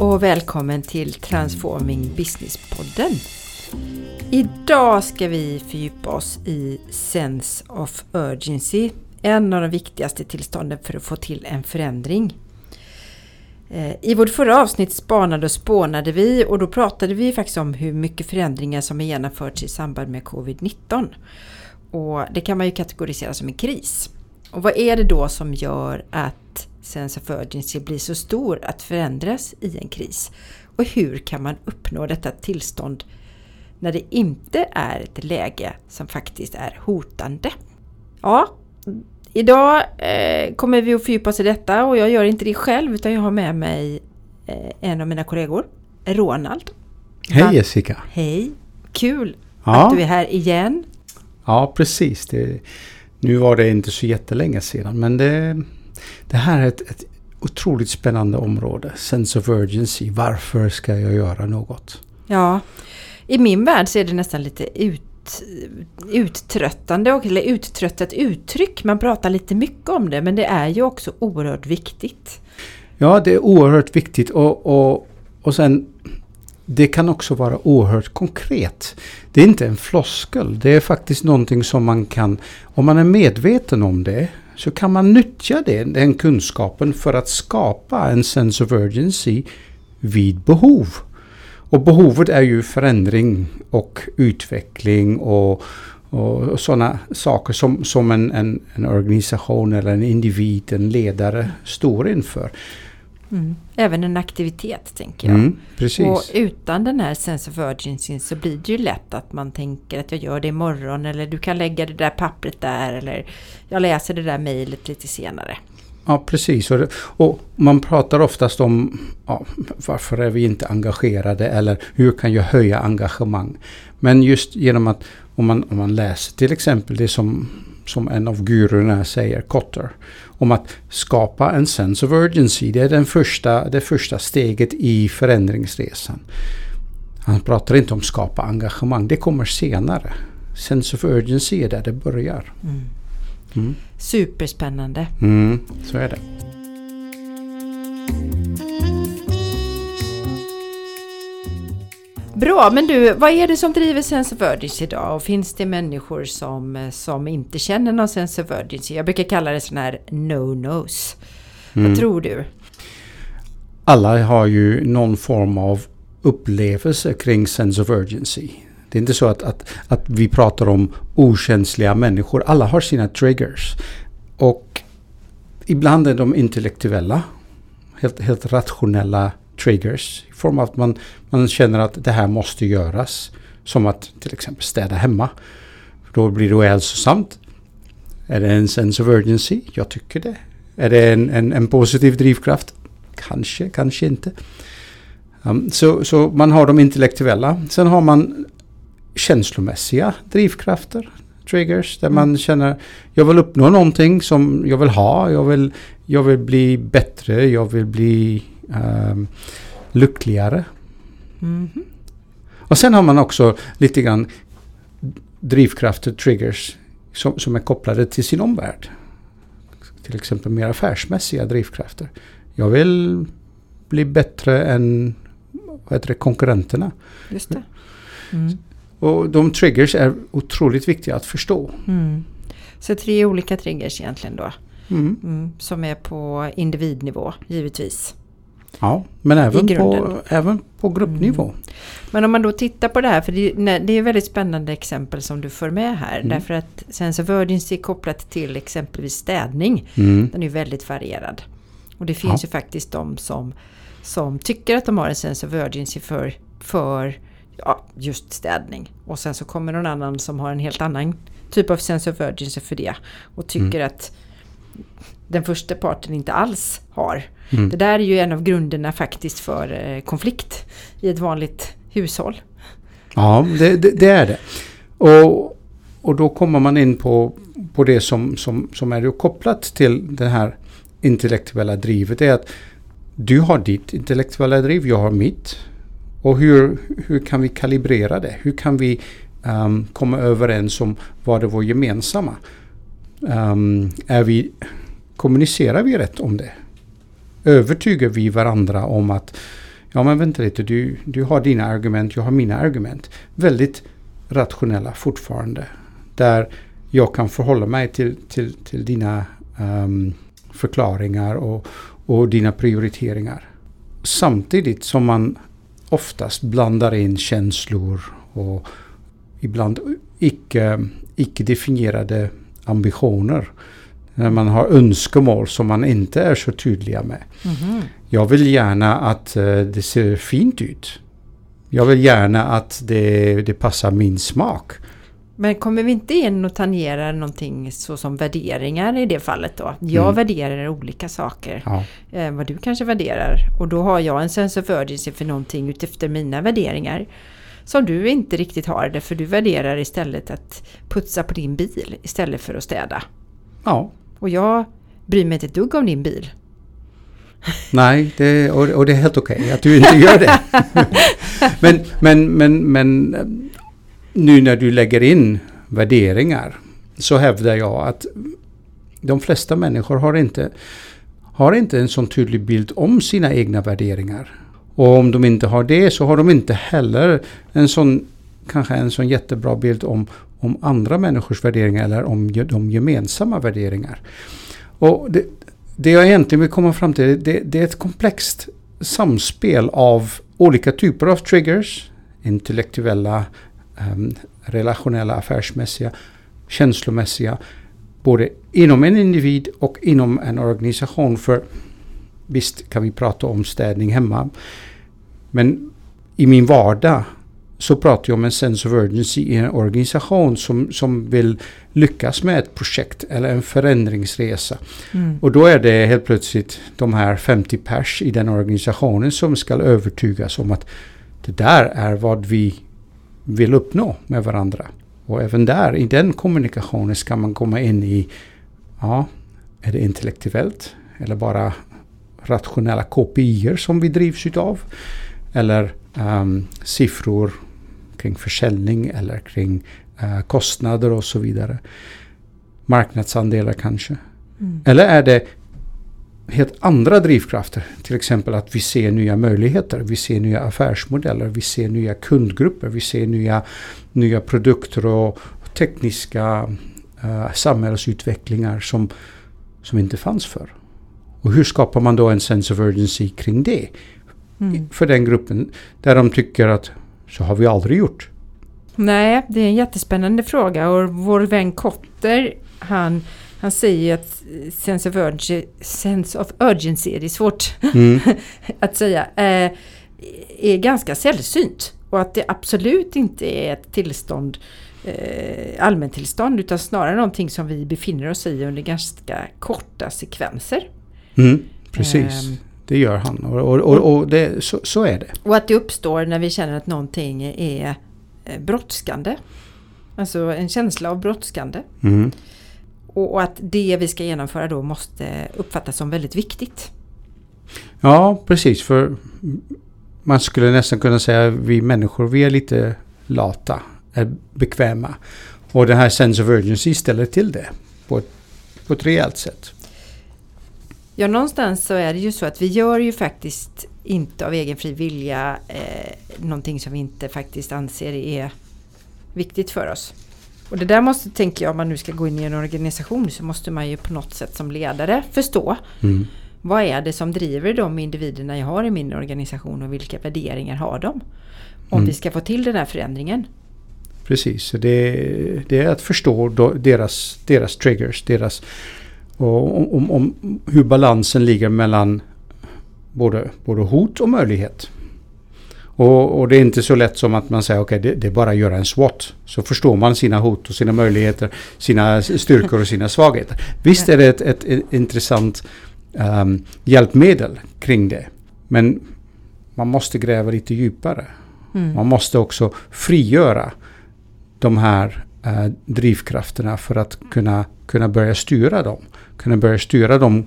och välkommen till Transforming Business-podden. Idag ska vi fördjupa oss i Sense of Urgency, en av de viktigaste tillstånden för att få till en förändring. Eh, I vårt förra avsnitt spanade och spånade vi och då pratade vi faktiskt om hur mycket förändringar som har genomförts i samband med covid-19. Och det kan man ju kategorisera som en kris. Och vad är det då som gör att sense of urgency blir så stor att förändras i en kris? Och hur kan man uppnå detta tillstånd när det inte är ett läge som faktiskt är hotande? Ja, idag eh, kommer vi att fördjupa oss i detta och jag gör inte det själv utan jag har med mig eh, en av mina kollegor, Ronald. Hej Jessica! Hej! Kul ja. att du är här igen. Ja, precis. Det, nu var det inte så jättelänge sedan men det, det här är ett, ett otroligt spännande område. Sense of urgency. Varför ska jag göra något? Ja, i min värld så är det nästan lite ut, uttröttande eller uttröttat uttryck. Man pratar lite mycket om det men det är ju också oerhört viktigt. Ja, det är oerhört viktigt och, och, och sen det kan också vara oerhört konkret. Det är inte en floskel. Det är faktiskt någonting som man kan, om man är medveten om det, så kan man nyttja det, den kunskapen för att skapa en sense of urgency vid behov. Och behovet är ju förändring och utveckling och, och sådana saker som, som en, en, en organisation eller en individ, en ledare står inför. Mm. Även en aktivitet tänker jag. Mm. Och utan den här sense of urgency så blir det ju lätt att man tänker att jag gör det imorgon eller du kan lägga det där pappret där eller jag läser det där mejlet lite senare. Ja precis och, och, man pratar oftast om ja, varför är vi inte engagerade eller hur kan jag höja engagemang. Men just genom att om man, om man läser till exempel det som, som en av gurorna säger, Kotter om att skapa en sense of urgency. Det är den första, det första steget i förändringsresan. Han pratar inte om skapa engagemang, det kommer senare. Sense of urgency är där det börjar. Mm. Mm. Superspännande. Mm, så är det. Bra, men du, vad är det som driver Sense of Urgency idag? Och finns det människor som, som inte känner någon Sense of Urgency? Jag brukar kalla det sådana här no-nos. Mm. Vad tror du? Alla har ju någon form av upplevelse kring Sense of Urgency. Det är inte så att, att, att vi pratar om okänsliga människor. Alla har sina triggers. Och ibland är de intellektuella. Helt, helt rationella triggers. I form av att man, man känner att det här måste göras. Som att till exempel städa hemma. Då blir det ohälsosamt. Är det en sense of urgency? Jag tycker det. Är det en, en, en positiv drivkraft? Kanske, kanske inte. Um, så, så man har de intellektuella. Sen har man känslomässiga drivkrafter, triggers, där mm. man känner jag vill uppnå någonting som jag vill ha, jag vill, jag vill bli bättre, jag vill bli um, lyckligare. Mm. Och sen har man också lite grann drivkrafter, triggers, som, som är kopplade till sin omvärld. Till exempel mer affärsmässiga drivkrafter. Jag vill bli bättre än vad heter det, konkurrenterna. Just det. Mm. Och de triggers är otroligt viktiga att förstå. Mm. Så tre olika triggers egentligen då? Mm. Mm, som är på individnivå givetvis. Ja, men även på, även på gruppnivå. Mm. Men om man då tittar på det här, för det, det är väldigt spännande exempel som du för med här. Mm. Därför att sense of urgency är kopplat till exempelvis städning. Mm. Den är väldigt varierad. Och det finns ja. ju faktiskt de som, som tycker att de har en sense of urgency för, för ja, just städning. Och sen så kommer någon annan som har en helt annan typ av sense of urgency för det. Och tycker mm. att den första parten inte alls har. Mm. Det där är ju en av grunderna faktiskt för eh, konflikt i ett vanligt hushåll. Ja, det, det, det är det. Och, och då kommer man in på, på det som, som, som är kopplat till det här intellektuella drivet. Det är att du har ditt intellektuella driv, jag har mitt. Och hur, hur kan vi kalibrera det? Hur kan vi um, komma överens om vad är vår gemensamma? Um, är vi, kommunicerar vi rätt om det? Övertygar vi varandra om att ja men vänta lite, du, du har dina argument, jag har mina argument. Väldigt rationella fortfarande. Där jag kan förhålla mig till, till, till dina um, förklaringar och, och dina prioriteringar. Samtidigt som man oftast blandar in känslor och ibland icke, icke definierade ambitioner. När man har önskemål som man inte är så tydliga med. Mm. Jag vill gärna att uh, det ser fint ut. Jag vill gärna att det, det passar min smak. Men kommer vi inte in och tangera någonting så som värderingar i det fallet då? Jag mm. värderar olika saker. Ja. Eh, vad du kanske värderar. Och då har jag en sense of urgency för någonting utefter mina värderingar. Som du inte riktigt har det för du värderar istället att putsa på din bil istället för att städa. Ja. Och jag bryr mig inte ett dugg om din bil. Nej, det, och, och, det är helt okej okay att du inte gör det. men, men, men, men nu när du lägger in värderingar så hävdar jag att de flesta människor har inte, har inte en sån tydlig bild om sina egna värderingar. Och om de inte har det så har de inte heller en sån, kanske en sån jättebra bild om, om andra människors värderingar eller om de gemensamma värderingar. Och det, det jag egentligen vill komma fram till det, det är ett komplext samspel av olika typer av triggers, intellektuella, um, relationella, affärsmässiga, känslomässiga, både inom en individ och inom en organisation. För visst kan vi prata om städning hemma, men i min vardag så pratar jag om en sense of urgency i en organisation som, som vill lyckas med ett projekt eller en förändringsresa. Mm. Och då är det helt plötsligt de här 50 pers i den organisationen som ska övertygas om att det där är vad vi vill uppnå med varandra. Och även där, i den kommunikationen ska man komma in i, ja, är det intellektuellt eller bara rationella KPIer som vi drivs utav? Eller um, siffror kring försäljning eller kring uh, kostnader och så vidare. Marknadsandelar kanske. Mm. Eller är det helt andra drivkrafter. Till exempel att vi ser nya möjligheter, vi ser nya affärsmodeller, vi ser nya kundgrupper, vi ser nya, nya produkter och tekniska uh, samhällsutvecklingar som, som inte fanns förr. Och hur skapar man då en sense of urgency kring det? Mm. För den gruppen där de tycker att så har vi aldrig gjort. Nej, det är en jättespännande fråga och vår vän Kotter han han säger att sense of urgency, sense of urgency det är svårt mm. att säga, eh, är ganska sällsynt. Och att det absolut inte är ett tillstånd, eh, allmäntillstånd, utan snarare någonting som vi befinner oss i under ganska korta sekvenser. Mm, precis. Um, det gör han och, och, och, och det, så, så, är det. Och att det uppstår när vi känner att någonting är eh, brådskande. Alltså en känsla av brådskande. Mm. Och att det vi ska genomföra då måste uppfattas som väldigt viktigt. Ja, precis. För man skulle nästan kunna säga att vi människor, vi är lite lata, är bekväma. Och den här sense of urgency ställer till det på ett, på ett rejält sätt. Ja, någonstans så är det ju så att vi gör ju faktiskt inte av egen fri vilja eh, någonting som vi inte faktiskt anser är viktigt för oss. Och det där måste, tänker jag, om man nu ska gå in i en organisation så måste man ju på något sätt som ledare förstå. Mm. Vad är det som driver de individerna jag har i min organisation och vilka värderingar har de? Om mm. vi ska få till den här förändringen. Precis, det, det är att förstå deras, deras triggers, deras och om, om, hur balansen ligger mellan både, både hot och möjlighet. Och, och, det är inte så lätt som att man säger okej okay, det, det, är bara att göra en SWOT. Så förstår man sina hot och sina möjligheter, sina styrkor och sina svagheter. Visst är det ett, ett, ett intressant um, hjälpmedel kring det. Men man måste gräva lite djupare. Mm. Man måste också frigöra de här uh, drivkrafterna för att kunna, kunna börja styra dem. Kunna börja styra dem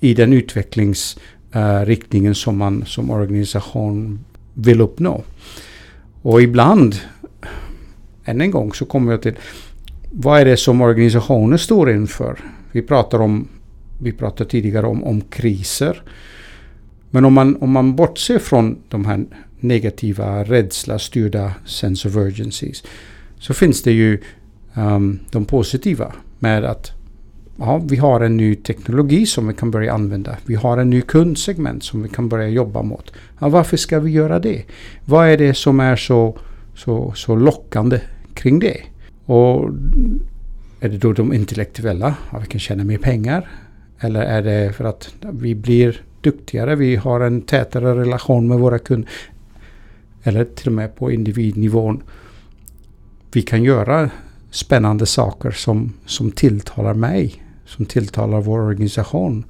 i den utvecklingsriktningen eh, uh, som man som organisation vill uppnå. Och ibland, än en gång, så kommer jag till vad är det som organisationer står inför? Vi pratar om vi pratade tidigare om, om kriser. Men om man, om man bortser från de här negativa, rädsla styrda sense of urgencies så finns det ju um, de positiva med att ja, vi har en ny teknologi som vi kan börja använda. Vi har en ny kundsegment som vi kan börja jobba mot. Ja, varför ska vi göra det? Vad är det som är så, så, så lockande kring det? Och är det då de intellektuella? Ja, vi kan tjäna mer pengar. Eller är det för att vi blir duktigare, vi har en tätare relation med våra kunder. Eller till och med på individnivån. Vi kan göra spännande saker som, som tilltalar mig, som tilltalar vår organisation.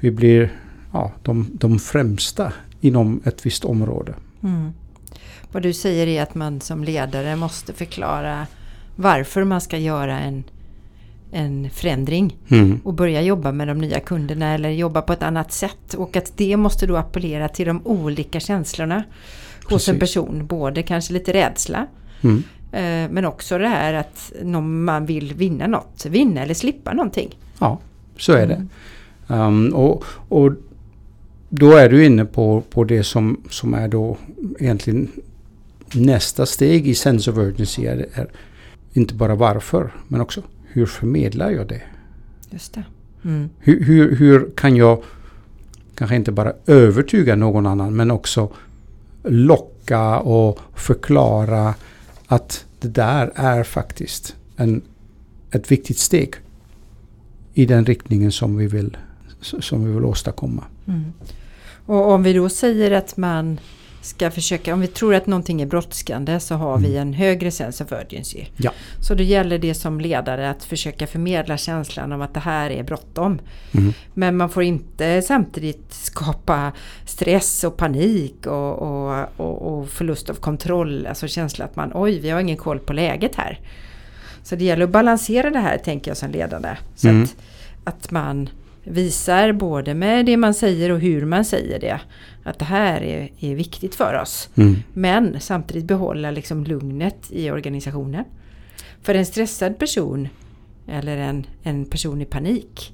Vi blir ja, de, de främsta inom ett visst område. Mm. Vad du säger är att man som ledare måste förklara varför man ska göra en en förändring mm. och börja jobba med de nya kunderna eller jobba på ett annat sätt. Och att det måste då appellera till de olika känslorna Precis. hos en person. Både kanske lite rädsla mm. Eh, men också det här att man vill vinna något. Vinna eller slippa någonting. Ja, så är det. Um, och, och då är du inne på, på det som, som är då egentligen nästa steg i sense of urgency. Är, är inte bara varför men också hur förmedlar jag det? Just det. Mm. Hur, hur, hur kan jag kanske inte bara övertyga någon annan men också locka och förklara att det där är faktiskt en, ett viktigt steg i den riktningen som vi vill, som vi vill åstadkomma. Mm. Och om vi då säger att man ska försöka, om vi tror att någonting är brådskande så har mm. vi en högre sense of urgency. Ja. Så då gäller det som ledare att försöka förmedla känslan om att det här är bråttom. Mm. Men man får inte samtidigt skapa stress och panik och, och, och, och förlust av kontroll. Alltså känsla att man oj, vi har ingen koll på läget här. Så det gäller att balansera det här tänker jag som ledare. Så mm. att, att man visar både med det man säger och hur man säger det. Att det här är, är viktigt för oss. Mm. Men samtidigt behålla liksom lugnet i organisationen. För en stressad person eller en, en person i panik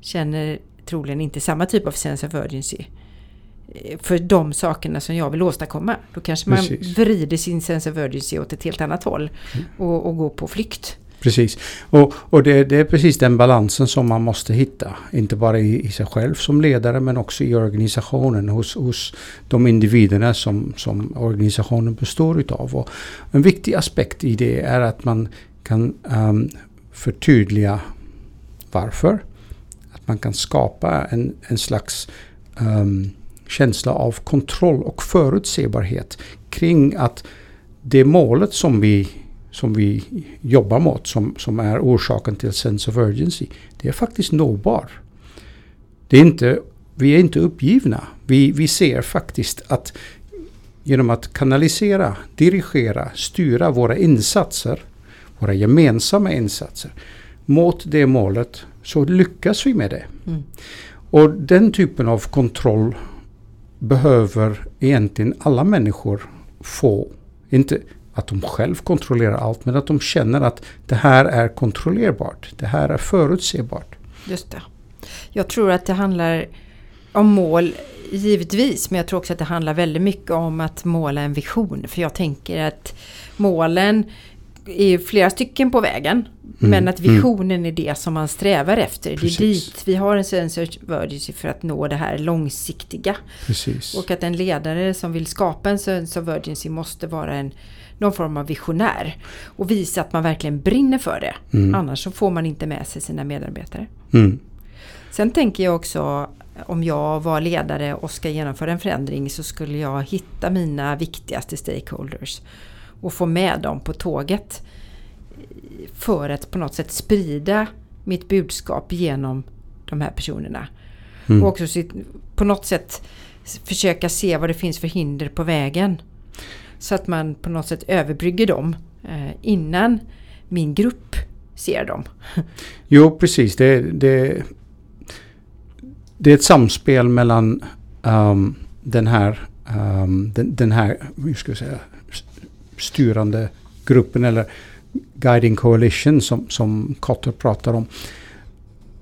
känner troligen inte samma typ av sense of urgency eh, för de sakerna som jag vill åstadkomma. Då kanske man Precis. vrider sin sense of urgency åt ett helt annat håll mm. och, och går på flykt. Precis. Och, och det, det, är precis den balansen som man måste hitta. Inte bara i, i sig själv som ledare men också i organisationen hos, hos de individerna som, som organisationen består utav. Och en viktig aspekt i det är att man kan um, förtydliga varför. Att man kan skapa en, en slags um, känsla av kontroll och förutsebarhet kring att det målet som vi som vi jobbar mot, som, som är orsaken till sense of urgency, det är faktiskt nåbar. Det är inte, vi är inte uppgivna. Vi, vi ser faktiskt att genom att kanalisera, dirigera, styra våra insatser, våra gemensamma insatser, mot det målet så lyckas vi med det. Mm. Och den typen av kontroll behöver egentligen alla människor få. Inte att de själv kontrollerar allt, men att de känner att det här är kontrollerbart. Det här är förutsebart. Just det. Jag tror att det handlar om mål givetvis, men jag tror också att det handlar väldigt mycket om att måla en vision. För jag tänker att målen är flera stycken på vägen. Mm. Men att mm. visionen mm. är det som man strävar efter. Precis. Det är dit vi har en sense of urgency för att nå det här långsiktiga. Precis. Och att en ledare som vill skapa en sense of urgency måste vara en någon form av visionär. Och visa att man verkligen brinner för det. Mm. Annars så får man inte med sig sina medarbetare. Mm. Sen tänker jag också om jag var ledare och ska genomföra en förändring så skulle jag hitta mina viktigaste stakeholders och få med dem på tåget för att på något sätt sprida mitt budskap genom de här personerna. Mm. Och också på något sätt försöka se vad det finns för hinder på vägen. Så att man på något sätt överbrygger dem eh, innan min grupp ser dem. Jo, precis. Det, det, det är ett samspel mellan um, den här, um, den, den, här hur ska jag säga, styrande gruppen eller Guiding Coalition som, som Kotter pratar om.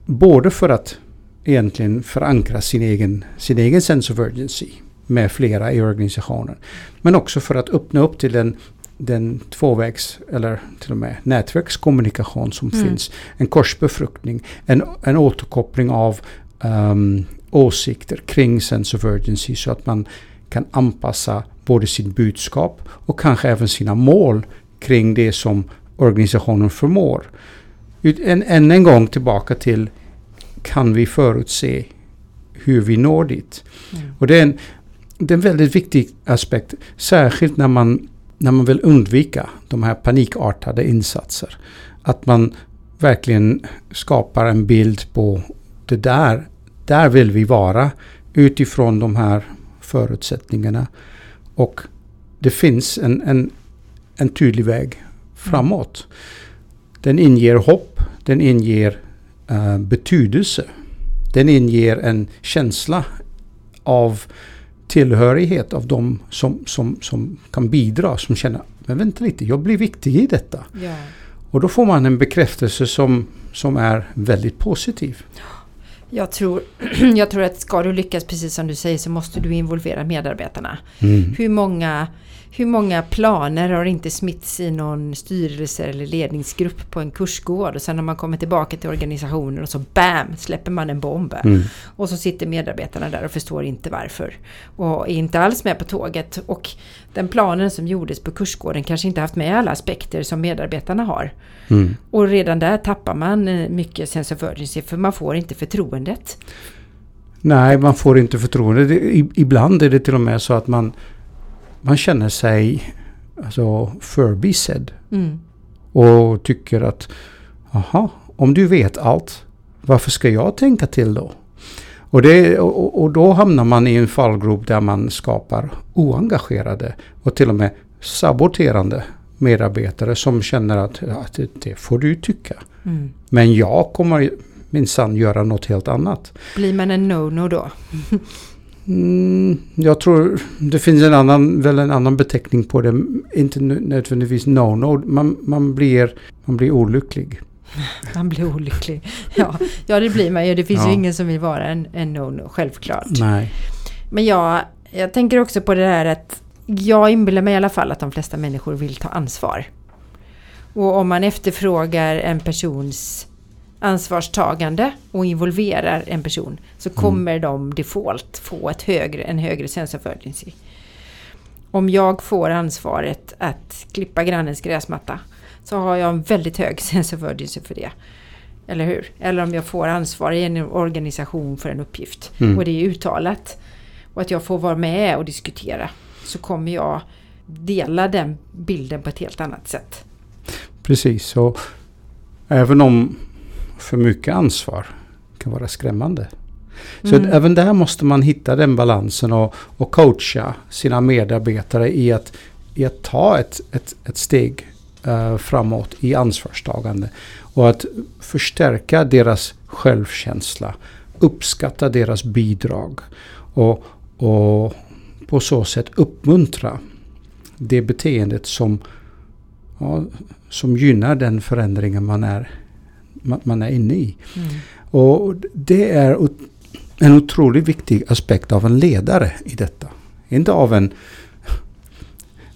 Både för att egentligen förankra sin egen, sin egen sense of urgency med flera i organisationen. Men också för att öppna upp till den, den tvåvägs eller till och med nätverkskommunikation som Mm. finns. En korsbefruktning, en, en återkoppling av ehm, åsikter kring sense of urgency så att man kan anpassa både sitt budskap och kanske även sina mål kring det som organisationen förmår. Än, än en gång tillbaka till kan vi förutse hur vi når dit? Mm. Och det är, en, det är en väldigt viktig aspekt, särskilt när man, när man vill undvika de här panikartade insatser. Att man verkligen skapar en bild på det där, där vill vi vara utifrån de här förutsättningarna. Och det finns en, en, en tydlig väg framåt. Den inger hopp, den inger uh, betydelse. Den inger en känsla av tillhörighet av de som, som, som kan bidra, som känner men vänta lite, jag blir viktig i detta. Ja. Och då får man en bekräftelse som, som är väldigt positiv. Jag, tror, jag tror att ska du lyckas, precis som du säger, så måste du involvera medarbetarna. Mm. Hur många, hur många planer har inte smitts i någon styrelse eller ledningsgrupp på en kursgård och sen när man kommer tillbaka till organisationen och så BAM släpper man en bomb. Mm. Och så sitter medarbetarna där och förstår inte varför. Och är inte alls med på tåget. Och den planen som gjordes på kursgården kanske inte haft med alla aspekter som medarbetarna har. Mm. Och redan där tappar man eh, mycket sense of urgency för man får inte förtroendet. Nej, man får inte förtroende. Ibland är det till och med så att man, man känner sig alltså, förbisedd. Mm. Och tycker att, aha, om du vet allt, varför ska jag tänka till då? Och, det, och, och då hamnar man i en fallgrop där man skapar oengagerade och till och med saboterande medarbetare som känner att, att det, får du tycka. Mm. Men jag kommer minsann göra något helt annat. Blir man en no-no då? Mm, jag tror det finns en annan, väl en annan beteckning på det. Inte nö- nödvändigtvis no-no. Man, man, blir, man blir olycklig. Man blir olycklig. Ja, ja det blir man ju. Det finns Ja. ju ingen som vill vara en, en no-no, självklart. Nej. Men jag, jag tänker också på det här att jag inbillar mig i alla fall att de flesta människor vill ta ansvar. Och om man efterfrågar en persons ansvarstagande och involverar en person så kommer de default få ett högre, en högre sense of urgency. Om jag får ansvaret att klippa grannens gräsmatta så har jag en väldigt hög sense of urgency för det. Eller hur? Eller om jag får ansvar i en organisation för en uppgift Mm. och det är uttalat och att jag får vara med och diskutera så kommer jag dela den bilden på ett helt annat sätt. Precis. Och även om för mycket ansvar kan vara skrämmande. Så Mm. även där måste man hitta den balansen och, och coacha sina medarbetare i att, i att ta ett, ett, ett steg eh, framåt i ansvarstagande. Och att förstärka deras självkänsla. Uppskatta deras bidrag. Och, och på så sätt uppmuntra det beteendet som, ja, som gynnar den förändringen man är, man, är inne i. Mm. Och det är en otroligt viktig aspekt av en ledare i detta. Inte av en,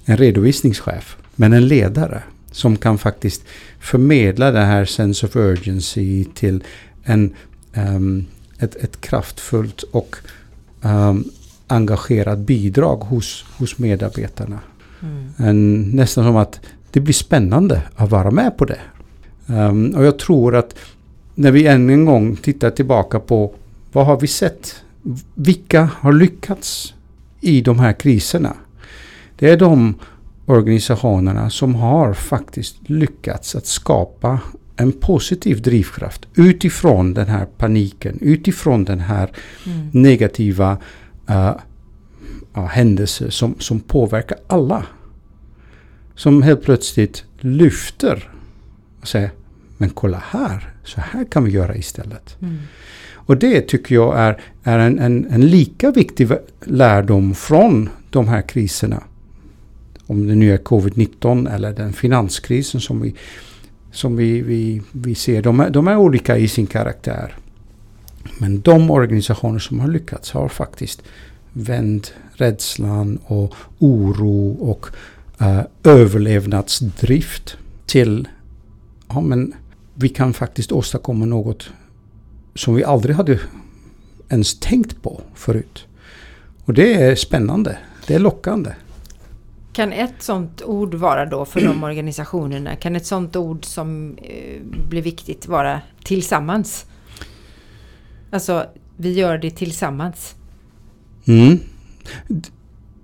en redovisningschef, men en ledare som kan faktiskt förmedla det här sense of urgency till en, ehm, ett, ett kraftfullt och um, engagerat bidrag hos, hos medarbetarna. Mm. En, nästan som att det blir spännande att vara med på det. Ehm, och jag tror att när vi än en gång tittar tillbaka på vad har vi sett? Vilka har lyckats i de här kriserna? Det är de organisationerna som har faktiskt lyckats att skapa en positiv drivkraft utifrån den här paniken, utifrån den här Mm. negativa uh, ja, händelser som, som påverkar alla. Som helt plötsligt lyfter och säger men kolla här, så här kan vi göra istället. Mm. Och det tycker jag är, är en, en, en lika viktig lärdom från de här kriserna. Om det nu är covid-19 eller den finanskrisen som vi, som vi, vi, vi ser. De är, de är olika i sin karaktär. Men de organisationer som har lyckats har faktiskt vänt rädslan och oro och uh, överlevnadsdrift till ja, men vi kan faktiskt åstadkomma något som vi aldrig hade ens tänkt på förut. Och det är spännande. Det är lockande. Kan ett sånt ord vara då för de organisationerna? Kan ett sånt ord som eh, blir viktigt vara tillsammans? Alltså, vi gör det tillsammans. Mm.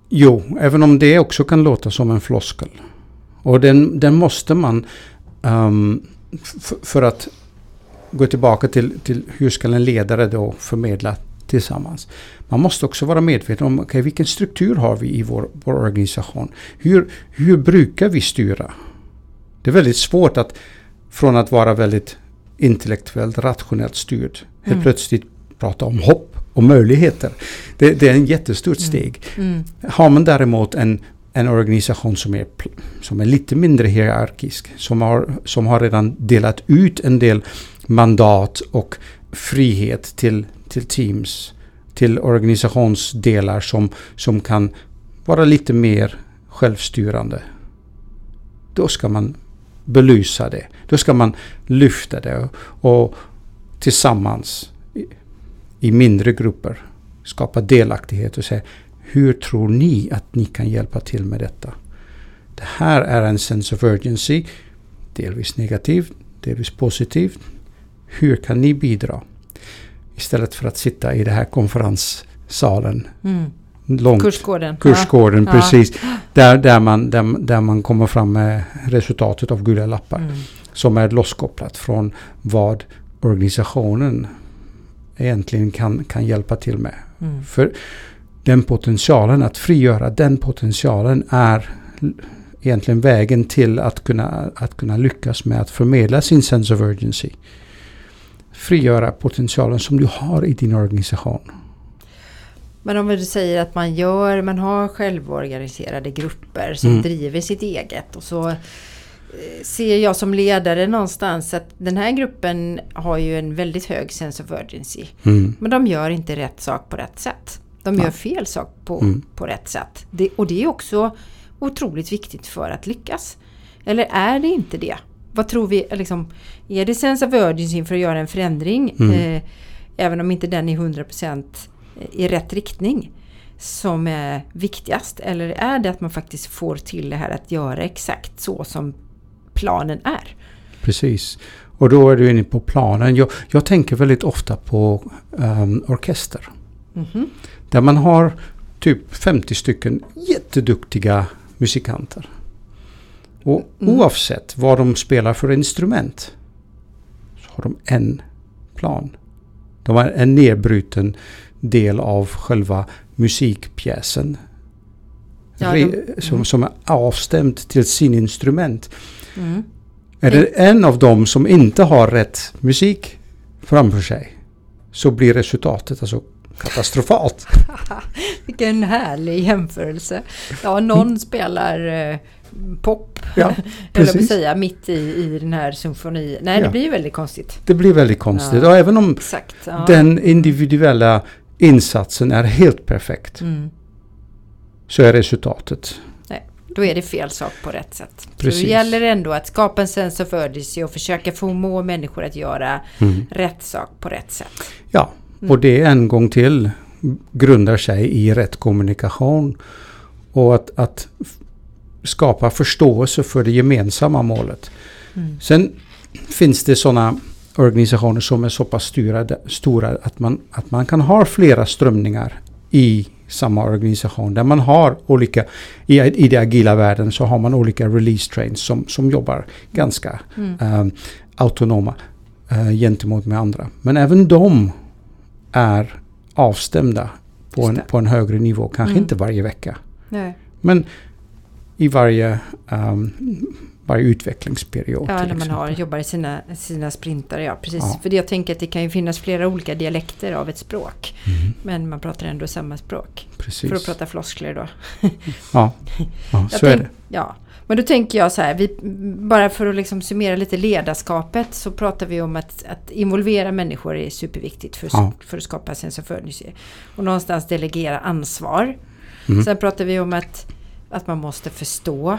Jo, även om det också kan låta som en floskel. Och den, den måste man um, för att gå tillbaka till, till hur ska en ledare då förmedla tillsammans. Man måste också vara medveten om okay, vilken struktur har vi i vår, vår organisation. Hur, hur brukar vi styra? Det är väldigt svårt att från att vara väldigt intellektuellt rationellt styrd helt mm. plötsligt prata om hopp och möjligheter. Det, det är en jättestort mm. steg. Mm. Har man däremot en, en organisation som är, som är lite mindre hierarkisk, som har, som har redan delat ut en del mandat och frihet till, till teams, till organisationsdelar som, som kan vara lite mer självstyrande. Då ska man belysa det. Då ska man lyfta det och tillsammans i mindre grupper skapa delaktighet och säga hur tror ni att ni kan hjälpa till med detta? Det här är en sense of urgency, delvis negativ, delvis positiv. Hur kan ni bidra? Istället för att sitta i den här konferenssalen. Mm. Långt, kursgården. Kursgården, ja. precis. Ja. Där, där, man, där, där man kommer fram med resultatet av gula lappar. Mm. Som är losskopplat från vad organisationen egentligen kan, kan hjälpa till med. Mm. För den potentialen, att frigöra den potentialen är egentligen vägen till att kunna, att kunna lyckas med att förmedla sin sense of urgency. Frigöra potentialen som du har i din organisation. Men om du säger att man gör, man har självorganiserade grupper som mm. driver sitt eget och så Eh, ser jag som ledare någonstans att den här gruppen har ju en väldigt hög sense of urgency. Mm. Men de gör inte rätt sak på rätt sätt. De gör fel sak på, mm. på rätt sätt. Det, och det är också otroligt viktigt för att lyckas. Eller är det inte det? Vad tror vi? Liksom, är det sense of urgency för att göra en förändring? Mm. Eh, även om inte den är 100% i rätt riktning som är viktigast? Eller är det att man faktiskt får till det här att göra exakt så som planen är. Precis. Och då är du inne på planen. Jag, jag tänker väldigt ofta på um, orkester. Mm -hmm. Där man har typ 50 stycken jätteduktiga musikanter. Och mm. oavsett vad de spelar för instrument så har de en plan. De har en nedbruten del av själva musikpjäsen. Ja, de, som, mm. som är avstämd till sin instrument. Mm. Är det en av dem som inte har rätt musik framför sig så blir resultatet alltså katastrofalt. Vilken härlig jämförelse. Ja, någon mm. spelar eh, pop, ja, eller säga, mitt i, i den här symfonin. Nej, ja. det blir väldigt konstigt. Det blir väldigt konstigt. Ja. Och även om Exakt, ja. den individuella insatsen är helt perfekt mm. så är resultatet då är det fel sak på rätt sätt. Precis. Så det gäller ändå att skapa en sense of urgency och försöka förmå människor att göra mm. rätt sak på rätt sätt. Ja, mm. och det en gång till grundar sig i rätt kommunikation. Och att, att skapa förståelse för det gemensamma målet. Mm. Sen finns det sådana organisationer som är så pass styrade, stora att man, att man kan ha flera strömningar i samma organisation där man har olika, i, i den agila världen så har man olika release trains som, som jobbar ganska mm. um, autonoma uh, gentemot med andra. Men även de är avstämda på en, på en högre nivå, kanske mm. inte varje vecka. Nej. Men i varje um, varje utvecklingsperiod. Ja, när man har, jobbar i sina, sina sprintar. Ja, precis. Ja. För jag tänker att det kan ju finnas flera olika dialekter av ett språk. Mm. Men man pratar ändå samma språk. Precis. För att prata floskler då. ja, ja så tänk, är det. Ja. Men då tänker jag så här, vi, bara för att liksom summera lite ledarskapet så pratar vi om att, att involvera människor är superviktigt för, Ja. för att skapa sense of urgency. Och någonstans delegera ansvar. Mm. Sen pratar vi om att, att man måste förstå.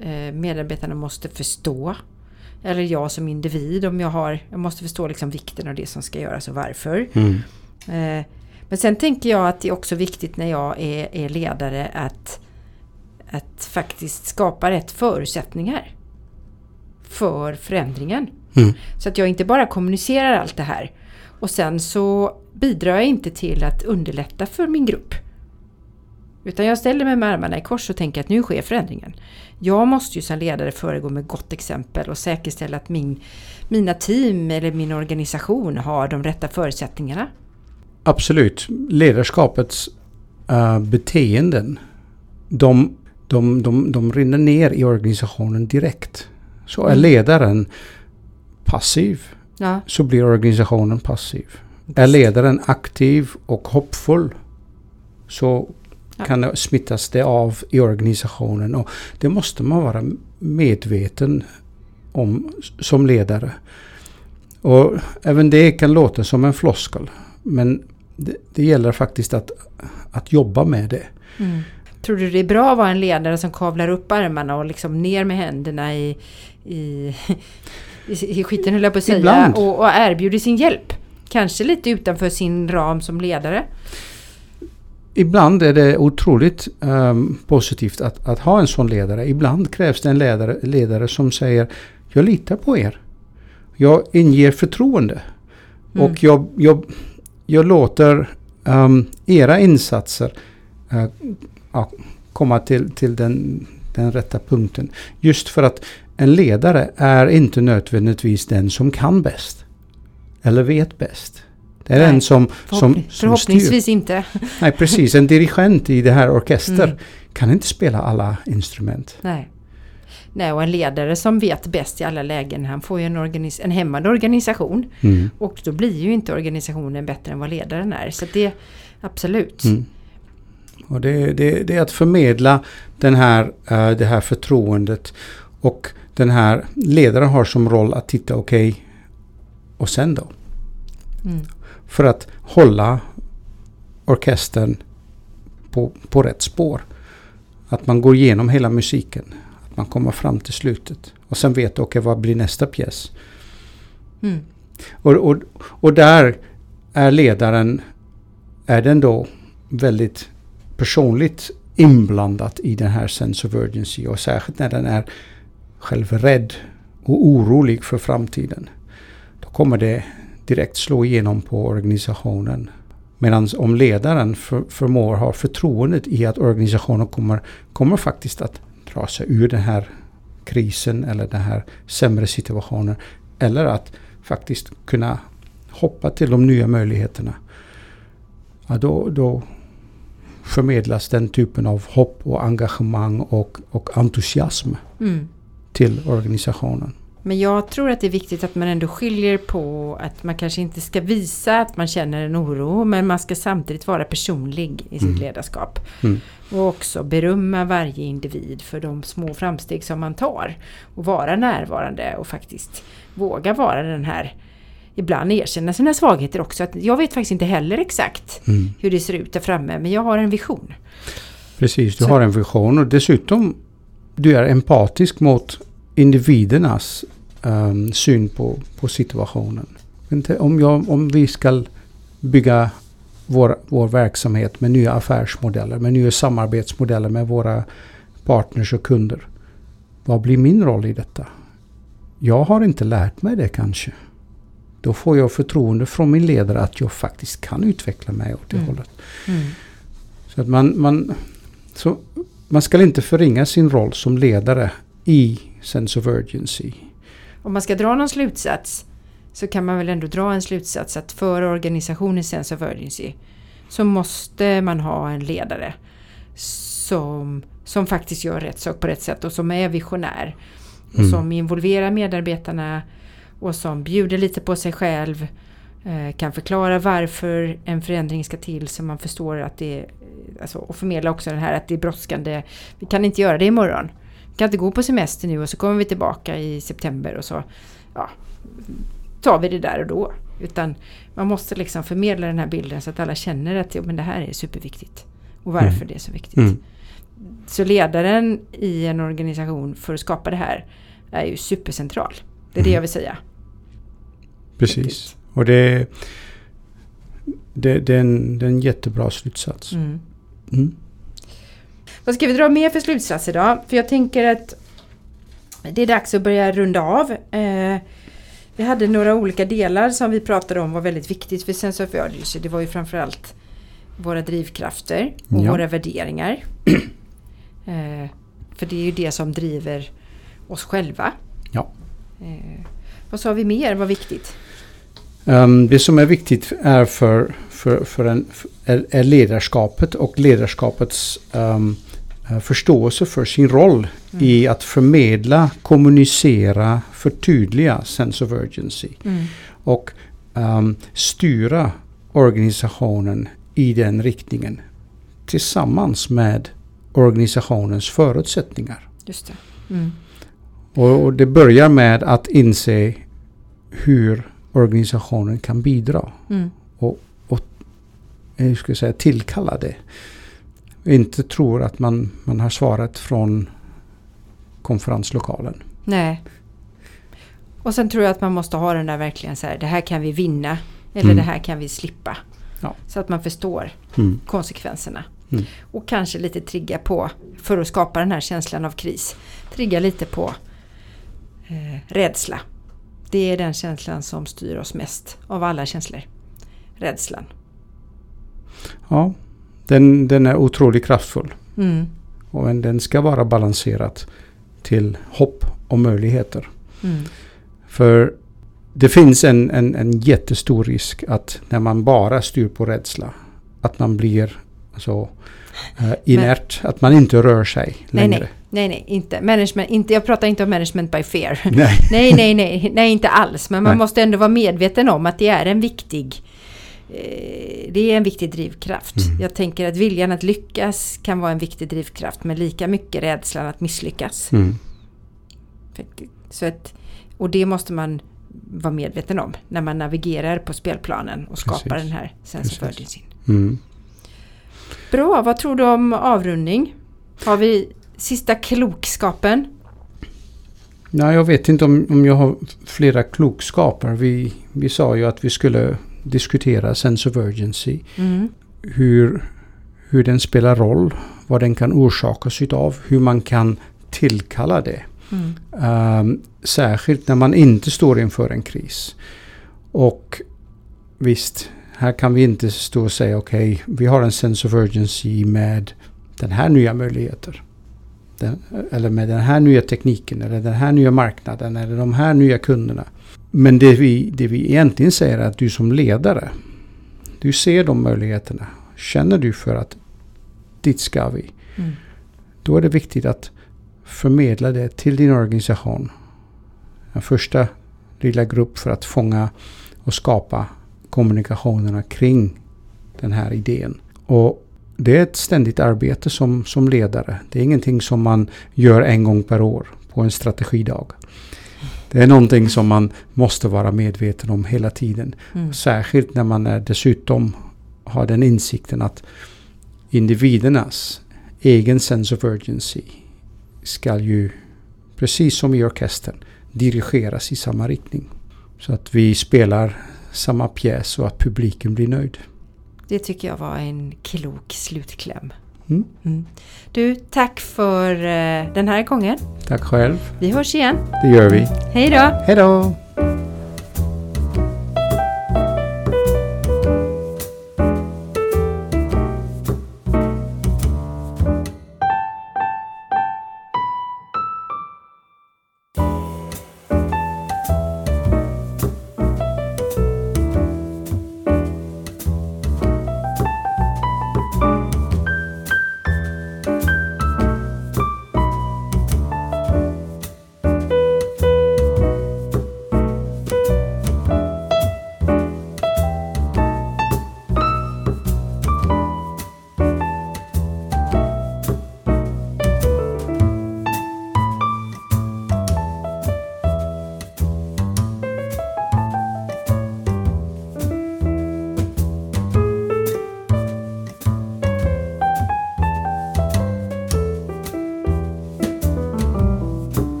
Eh, medarbetarna måste förstå. Eller jag som individ om jag har, jag måste förstå liksom vikten av det som ska göras och varför. Mm. Eh, Men sen tänker jag att det är också viktigt när jag är, är ledare att, att faktiskt skapa rätt förutsättningar för förändringen. Mm. Så att jag inte bara kommunicerar allt det här och sen så bidrar jag inte till att underlätta för min grupp. Utan jag ställer mig med armarna i kors och tänker att nu sker förändringen. Jag måste ju som ledare föregå med gott exempel och säkerställa att min, mina team eller min organisation har de rätta förutsättningarna. Absolut. Ledarskapets eh, beteenden, de, de, de, de rinner ner i organisationen direkt. Så är Mm. ledaren passiv Ja, så blir organisationen passiv. Är ledaren aktiv och hoppfull så Ja. kan det smittas det av i organisationen. Och det måste man vara medveten om som ledare. Och även det kan låta som en floskel. Men det, det gäller faktiskt att, att jobba med det. Mm. Tror du det är bra att vara en ledare som kavlar upp armarna och liksom ner med händerna i, i, i, i skiten höll jag på att säga och, och erbjuder sin hjälp? Kanske lite utanför sin ram som ledare. Ibland är det otroligt ehm, positivt att, att ha en sån ledare. Ibland krävs det en ledare, ledare som säger Jag litar på er. Jag inger förtroende. Mm. Och jag, jag, jag låter ehm, era insatser eh, ja, komma till, till den, den rätta punkten. Just för att en ledare är inte nödvändigtvis den som kan bäst. Eller vet bäst. Det är Nej, den som, som, Förhoppning, som styr. förhoppningsvis inte. Nej, precis. En dirigent i det här orkester Mm. kan inte spela alla instrument. Nej. Nej, och en ledare som vet bäst i alla lägen, han får ju en, organis- en hämmande organisation. Mm. Och då blir ju inte organisationen bättre än vad ledaren är. Så det, absolut. Mm. Och det, det, det är att förmedla den här, eh, det här förtroendet. Och den här ledaren har som roll att titta, okej, och sen då? Mm. För att hålla orkestern på, på rätt spår. Att man går igenom hela musiken. Att man kommer fram till slutet. Och sen vet, okej, vad blir nästa pjäs? Mm. Och, och, och där är ledaren, är den då väldigt personligt inblandat i den här sense of urgency och särskilt när den är själv rädd och orolig för framtiden. Då kommer det direkt slå igenom på organisationen. Medan om ledaren för, förmår ha förtroendet i att organisationen kommer, kommer faktiskt att dra sig ur den här krisen eller den här sämre situationen. Eller att faktiskt kunna hoppa till de nya möjligheterna. Ja, då, då förmedlas den typen av hopp och engagemang och, och entusiasm Mm. till organisationen. Men jag tror att det är viktigt att man ändå skiljer på att man kanske inte ska visa att man känner en oro men man ska samtidigt vara personlig i sitt Mm. ledarskap. Mm. Och också berömma varje individ för de små framsteg som man tar. Och vara närvarande och faktiskt våga vara den här Ibland erkänna sina svagheter också. Att jag vet faktiskt inte heller exakt Mm. hur det ser ut där framme men jag har en vision. Precis, du Så- har en vision och dessutom du är empatisk mot individernas ehm, syn på, på situationen. Om, jag, om vi ska bygga vår, vår verksamhet med nya affärsmodeller, med nya samarbetsmodeller med våra partners och kunder. Vad blir min roll i detta? Jag har inte lärt mig det kanske. Då får jag förtroende från min ledare att jag faktiskt kan utveckla mig åt det Mm. hållet. Mm. Så att man, man, så man ska inte förringa sin roll som ledare i sense of urgency. Om man ska dra någon slutsats så kan man väl ändå dra en slutsats att för organisationens sense of urgency så måste man ha en ledare som, som faktiskt gör rätt sak på rätt sätt och som är visionär. Och Mm. som involverar medarbetarna och som bjuder lite på sig själv. eh, Kan förklara varför en förändring ska till så man förstår att det är, alltså, och förmedla också den här att det är brådskande. Vi kan inte göra det imorgon. kan inte gå på semester nu och så kommer vi tillbaka i september och så ja, tar vi det där och då. Utan man måste liksom förmedla den här bilden så att alla känner att ja, men det här är superviktigt. Och varför Mm. det är så viktigt. Mm. Så ledaren i en organisation för att skapa det här är ju supercentral. Det är det Mm. jag vill säga. Precis. Och det, det, det, är en, det är en jättebra slutsats. Mm. Mm. Vad ska vi dra mer för slutsatser då? För jag tänker att det är dags att börja runda av. Eh, vi hade några olika delar som vi pratade om var väldigt viktigt för Sense of Urgency. Det var ju framförallt våra drivkrafter och Ja. våra värderingar. eh, för det är ju det som driver oss själva. Ja. Eh, vad sa vi mer var viktigt? Ehm, det som är viktigt är för, för, för en, är, är ledarskapet och ledarskapets eh, förståelse för sin roll Mm. i att förmedla, kommunicera, förtydliga sense of urgency Mm. och ehm, styra organisationen i den riktningen tillsammans med organisationens förutsättningar. Just det. Mm. Och, och det börjar med att inse hur organisationen kan bidra. Mm. Jag ska säga tillkalla det. Inte tror att man, man har svaret från konferenslokalen. Nej. Och sen tror jag att man måste ha den där verkligen så här, det här kan vi vinna. Eller Mm. det här kan vi slippa. Ja. Så att man förstår Mm. konsekvenserna. Mm. Och kanske lite trigga på, för att skapa den här känslan av kris, trigga lite på eh, rädsla. Det är den känslan som styr oss mest av alla känslor. Rädslan. Ja, den, den är otroligt kraftfull. Mm. Och men den ska vara balanserad till hopp och möjligheter. Mm. För det finns en, en, en jättestor risk att när man bara styr på rädsla att man blir så eh, inert, att man inte rör sig längre. nej, nej, nej, inte. Management, inte. Jag pratar inte om management by fear. Nej. nej, nej, nej, nej, inte alls. Men man Nej. måste ändå vara medveten om att det är en viktig eh, det är en viktig drivkraft. Mm. Jag tänker att viljan att lyckas kan vara en viktig drivkraft men lika mycket rädslan att misslyckas. Mm. Så att, och det måste man vara medveten om när man navigerar på spelplanen och skapar Precis. den här urgency. Mm. Bra, vad tror du om avrundning? Har vi sista klokskapen? Nej, jag vet inte om, om jag har flera klokskaper. Vi, vi sa ju att vi skulle diskutera sense of urgency. Mm. Hur, hur den spelar roll, vad den kan orsakas utav, hur man kan tillkalla det. Mm. Ehm, särskilt när man inte står inför en kris. Och visst, här kan vi inte stå och säga okej, vi har en sense of urgency med den här nya möjligheten. Den, eller med den här nya tekniken, eller den här nya marknaden, eller de här nya kunderna. Men det vi, det vi egentligen säger är att du som ledare, du ser de möjligheterna. Känner du för att dit ska vi? Mm. Då är det viktigt att förmedla det till din organisation. En första lilla grupp för att fånga och skapa kommunikationerna kring den här idén. Och det är ett ständigt arbete som, som ledare. Det är ingenting som man gör en gång per år på en strategidag. Det är någonting som man måste vara medveten om hela tiden. Mm. Särskilt när man är dessutom har den insikten att individernas egen sense of urgency ska ju, precis som i orkestern, dirigeras i samma riktning. Så att vi spelar samma pjäs och att publiken blir nöjd. Det tycker jag var en klok slutkläm. Mm. Mm. Du, tack för eh, den här gången. Tack själv. Vi hörs igen. Det gör vi. Hej då! Hej då!